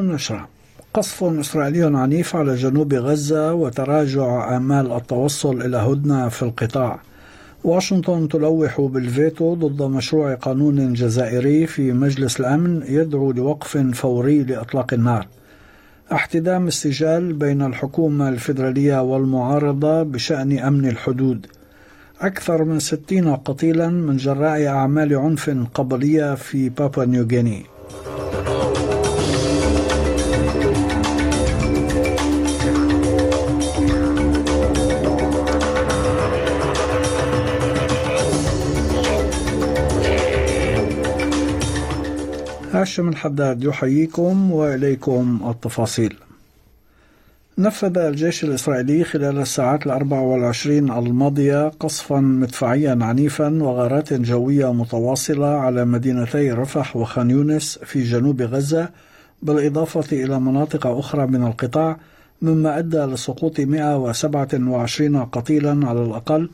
النشرة قصف إسرائيلي عنيف على جنوب غزة وتراجع آمال التوصل إلى هدنة في القطاع. واشنطن تلوح بالفيتو ضد مشروع قانون جزائري في مجلس الأمن يدعو لوقف فوري لإطلاق النار. احتدام السجال بين الحكومة الفيدرالية والمعارضة بشأن أمن الحدود. أكثر من ستين قتيلا من جراء أعمال عنف قبلية في بابا نيوغيني. هاشم الحداد يحييكم وإليكم التفاصيل. نفذ الجيش الإسرائيلي خلال الساعات الأربع والعشرين الماضية قصفا مدفعيا عنيفا وغارات جوية متواصلة على مدينتي رفح وخان يونس في جنوب غزة بالإضافة إلى مناطق أخرى من القطاع مما أدى لسقوط 127 قتيلا على الأقل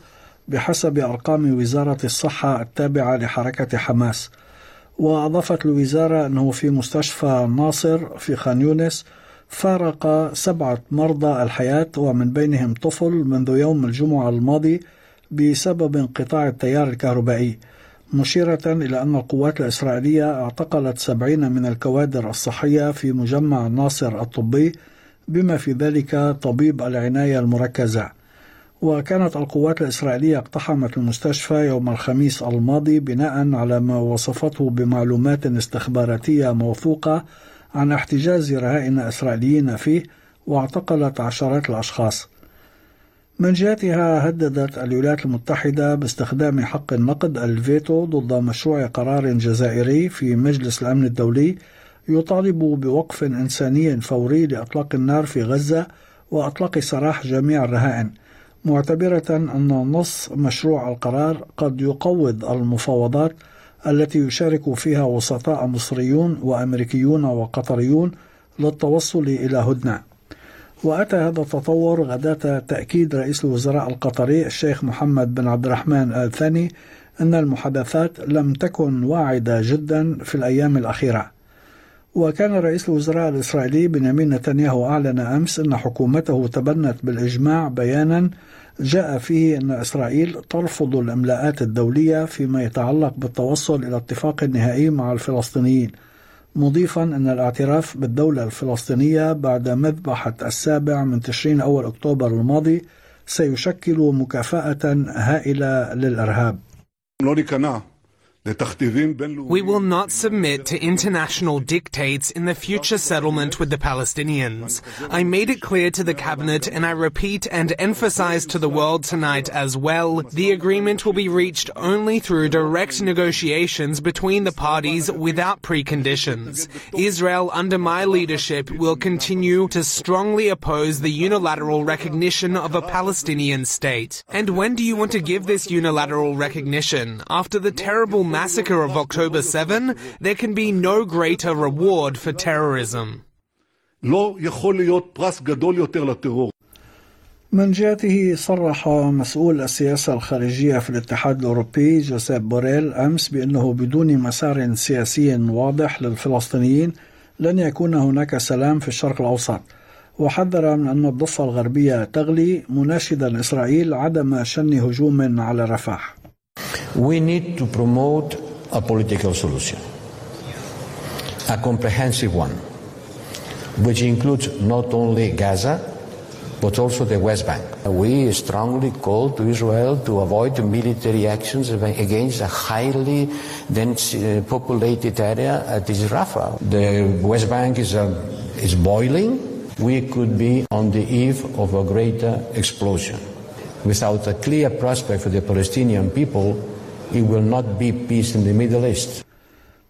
بحسب أرقام وزارة الصحة التابعة لحركة حماس. وأضافت الوزارة أنه في مستشفى ناصر في خان يونس فارق سبعة مرضى الحياة ومن بينهم طفل منذ يوم الجمعة الماضي بسبب انقطاع التيار الكهربائي مشيرة إلى أن القوات الإسرائيلية اعتقلت سبعين من الكوادر الصحية في مجمع ناصر الطبي بما في ذلك طبيب العناية المركزة. وكانت القوات الإسرائيلية اقتحمت المستشفى يوم الخميس الماضي بناء على ما وصفته بمعلومات استخباراتية موثوقة عن احتجاز رهائن إسرائيليين فيه واعتقلت عشرات الأشخاص. من جهتها هددت الولايات المتحدة باستخدام حق النقد الفيتو ضد مشروع قرار جزائري في مجلس الأمن الدولي يطالب بوقف إنساني فوري لإطلاق النار في غزة وإطلاق سراح جميع الرهائن. معتبرة أن نص مشروع القرار قد يقوض المفاوضات التي يشارك فيها وسطاء مصريون وأمريكيون وقطريون للتوصل إلى هدنة. وأتى هذا التطور غداة تأكيد رئيس الوزراء القطري الشيخ محمد بن عبد الرحمن آل ثاني أن المحادثات لم تكن واعدة جدا في الأيام الأخيرة. وكان رئيس الوزراء الإسرائيلي بنيامين نتنياهو أعلن أمس أن حكومته تبنت بالإجماع بيانا جاء فيه أن إسرائيل ترفض الإملاءات الدولية فيما يتعلق بالتوصل إلى اتفاق نهائي مع الفلسطينيين مضيفا أن الاعتراف بالدولة الفلسطينية بعد مذبحة السابع من تشرين أول أكتوبر الماضي سيشكل مكافأة هائلة للإرهاب. We will not submit to international dictates in the future settlement with the Palestinians. I made it clear to the cabinet and I repeat and emphasize to the world tonight as well, the agreement will be reached only through direct negotiations between the parties without preconditions. Israel under my leadership will continue to strongly oppose the unilateral recognition of a Palestinian state. And when do you want to give this unilateral recognition? After the terrible massacre of October 7, there can be no greater reward for terrorism. من جهته صرح مسؤول السياسة الخارجية في الاتحاد الأوروبي جوزيف بوريل أمس بأنه بدون مسار سياسي واضح للفلسطينيين لن يكون هناك سلام في الشرق الأوسط. وحذر من أن الضفة الغربية تغلي مناشدا إسرائيل عدم شن هجوم على رفح We need to promote a political solution, a comprehensive one, which includes not only Gaza, but also the West Bank. We strongly call to Israel to avoid military actions against a highly dense uh, populated area at is Rafah. The West Bank is, uh, is boiling. We could be on the eve of a greater explosion. Without a clear prospect for the Palestinian people, it will not be peace in the Middle East.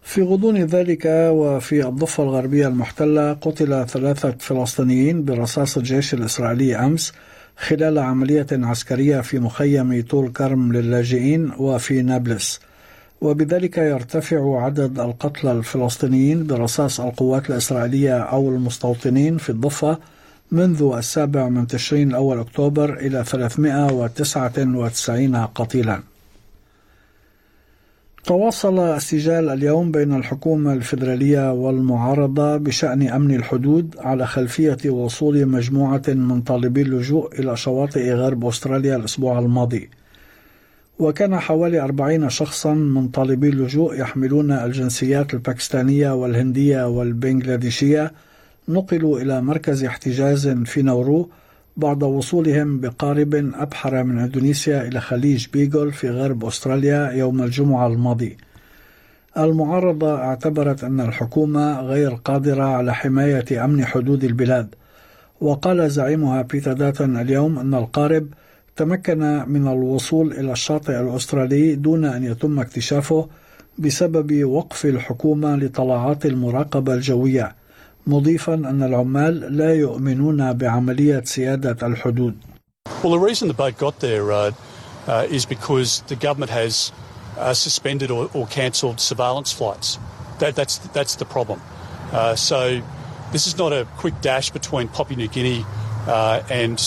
في غضون ذلك وفي الضفة الغربية المحتلة قتل ثلاثة فلسطينيين برصاص الجيش الإسرائيلي أمس خلال عملية عسكرية في مخيم طول كرم للاجئين وفي نابلس وبذلك يرتفع عدد القتلى الفلسطينيين برصاص القوات الإسرائيلية أو المستوطنين في الضفة منذ السابع من تشرين الأول أكتوبر إلى 399 قتيلا تواصل السجال اليوم بين الحكومة الفيدرالية والمعارضة بشأن أمن الحدود على خلفية وصول مجموعة من طالبي اللجوء إلى شواطئ غرب أستراليا الأسبوع الماضي. وكان حوالي أربعين شخصا من طالبي اللجوء يحملون الجنسيات الباكستانية والهندية والبنغلاديشية نقلوا إلى مركز احتجاز في ناورو بعد وصولهم بقارب أبحر من إندونيسيا إلى خليج بيغل في غرب أستراليا يوم الجمعة الماضي. المعارضة اعتبرت أن الحكومة غير قادرة على حماية أمن حدود البلاد وقال زعيمها بيتر داتون اليوم أن القارب تمكن من الوصول إلى الشاطئ الأسترالي دون أن يتم اكتشافه بسبب وقف الحكومة لطلعات المراقبة الجوية. مضيفا أن العمال لا يؤمنون بعملية سيادة الحدود. Well, the reason the boat got there uh, uh, is because the government has uh, suspended or, or cancelled surveillance flights. That, that's that's the problem. Uh, so this is not a quick dash between Papua New Guinea uh, and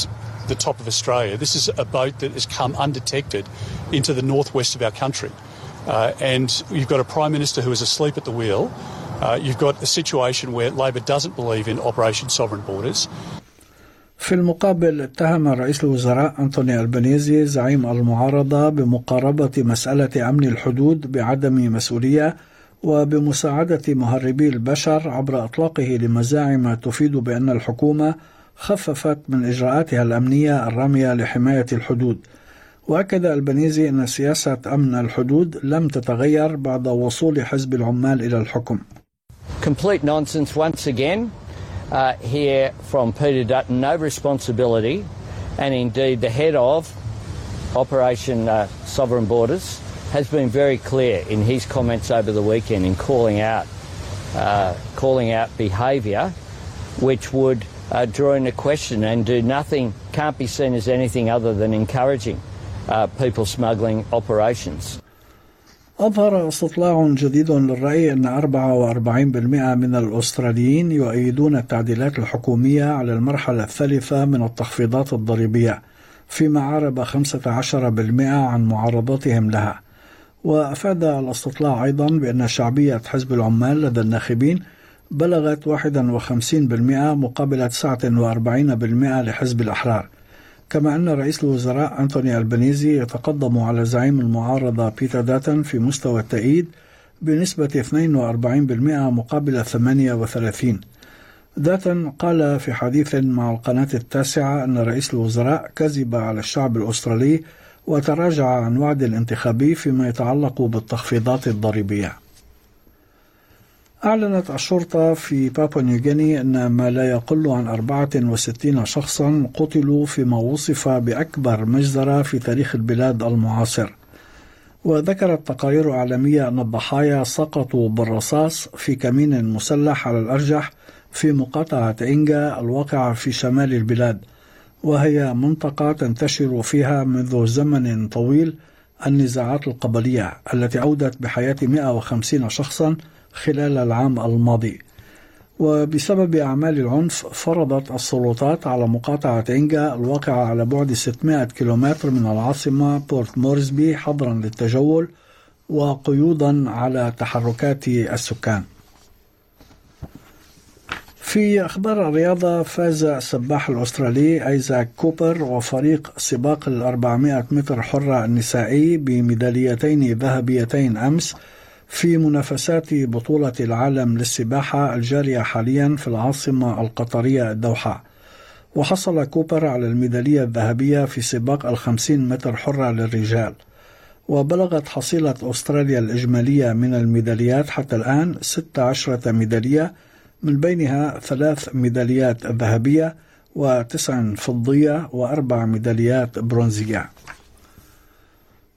the top of Australia. This is a boat that has come undetected into the northwest of our country. Uh, and you've got a Prime Minister who is asleep at the wheel في المقابل اتهم رئيس الوزراء أنتوني البنيزي زعيم المعارضة بمقاربة مسألة أمن الحدود بعدم مسؤولية وبمساعدة مهربي البشر عبر إطلاقه لمزاعم تفيد بأن الحكومة خففت من إجراءاتها الأمنية الرامية لحماية الحدود. وأكد البنيزي أن سياسة أمن الحدود لم تتغير بعد وصول حزب العمال إلى الحكم. Complete nonsense once again uh, here from Peter Dutton. No responsibility, and indeed the head of Operation uh, Sovereign Borders has been very clear in his comments over the weekend in calling out uh, calling out behaviour which would uh, draw into question and do nothing, can't be seen as anything other than encouraging uh, people smuggling operations. أظهر استطلاع جديد للرأي أن 44% من الأستراليين يؤيدون التعديلات الحكومية على المرحلة الثالثة من التخفيضات الضريبية فيما عرب 15% عن معارضتهم لها. وأفاد الاستطلاع أيضا بأن شعبية حزب العمال لدى الناخبين بلغت 51% مقابل 49% لحزب الأحرار. كما أن رئيس الوزراء أنتوني البنيزي يتقدم على زعيم المعارضة بيتر داتن في مستوى التأييد بنسبة 42% مقابل 38 داتن قال في حديث مع القناة التاسعة أن رئيس الوزراء كذب على الشعب الأسترالي وتراجع عن وعد الانتخابي فيما يتعلق بالتخفيضات الضريبية. أعلنت الشرطة في بابا نيوغيني أن ما لا يقل عن 64 شخصا قتلوا فيما وصف بأكبر مجزرة في تاريخ البلاد المعاصر. وذكرت تقارير عالمية أن الضحايا سقطوا بالرصاص في كمين مسلح على الأرجح في مقاطعة إنجا الواقعة في شمال البلاد. وهي منطقة تنتشر فيها منذ زمن طويل النزاعات القبلية التي أودت بحياة 150 شخصا خلال العام الماضي. وبسبب أعمال العنف فرضت السلطات على مقاطعة إنجا الواقعة على بعد 600 كيلومتر من العاصمة بورت مورسبي حظرا للتجول وقيودا على تحركات السكان. في أخبار الرياضة فاز السباح الأسترالي أيزاك كوبر وفريق سباق ال 400 متر حرة النسائي بميداليتين ذهبيتين أمس في منافسات بطولة العالم للسباحة الجارية حاليا في العاصمة القطرية الدوحة. وحصل كوبر على الميدالية الذهبية في سباق الخمسين متر حرة للرجال. وبلغت حصيلة أستراليا الإجمالية من الميداليات حتى الآن 16 ميدالية من بينها ثلاث ميداليات ذهبية وتسع فضية وأربع ميداليات برونزية.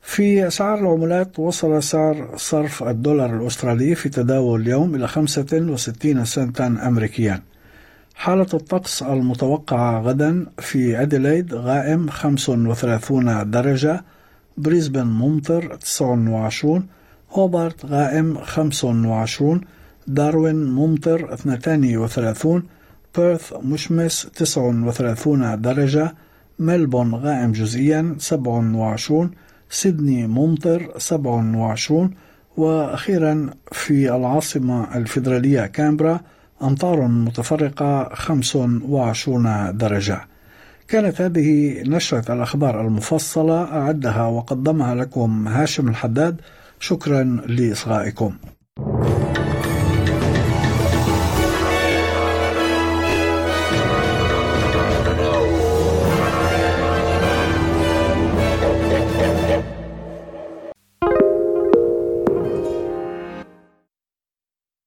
في أسعار العملات وصل سعر صرف الدولار الأسترالي في تداول اليوم إلى 65 سنتا أمريكيا. حالة الطقس المتوقعة غدا في أديلايد غائم 35 درجة بريسبن ممطر 29 هوبارت غائم 25 داروين ممطر 32 بيرث مشمس 39 درجة ملبون غائم جزئيا 27 سيدني ممطر 27 وأخيرا في العاصمة الفيدرالية كامبرا أمطار متفرقة 25 درجة. كانت هذه نشرة الأخبار المفصلة أعدها وقدمها لكم هاشم الحداد. شكرا لإصغائكم.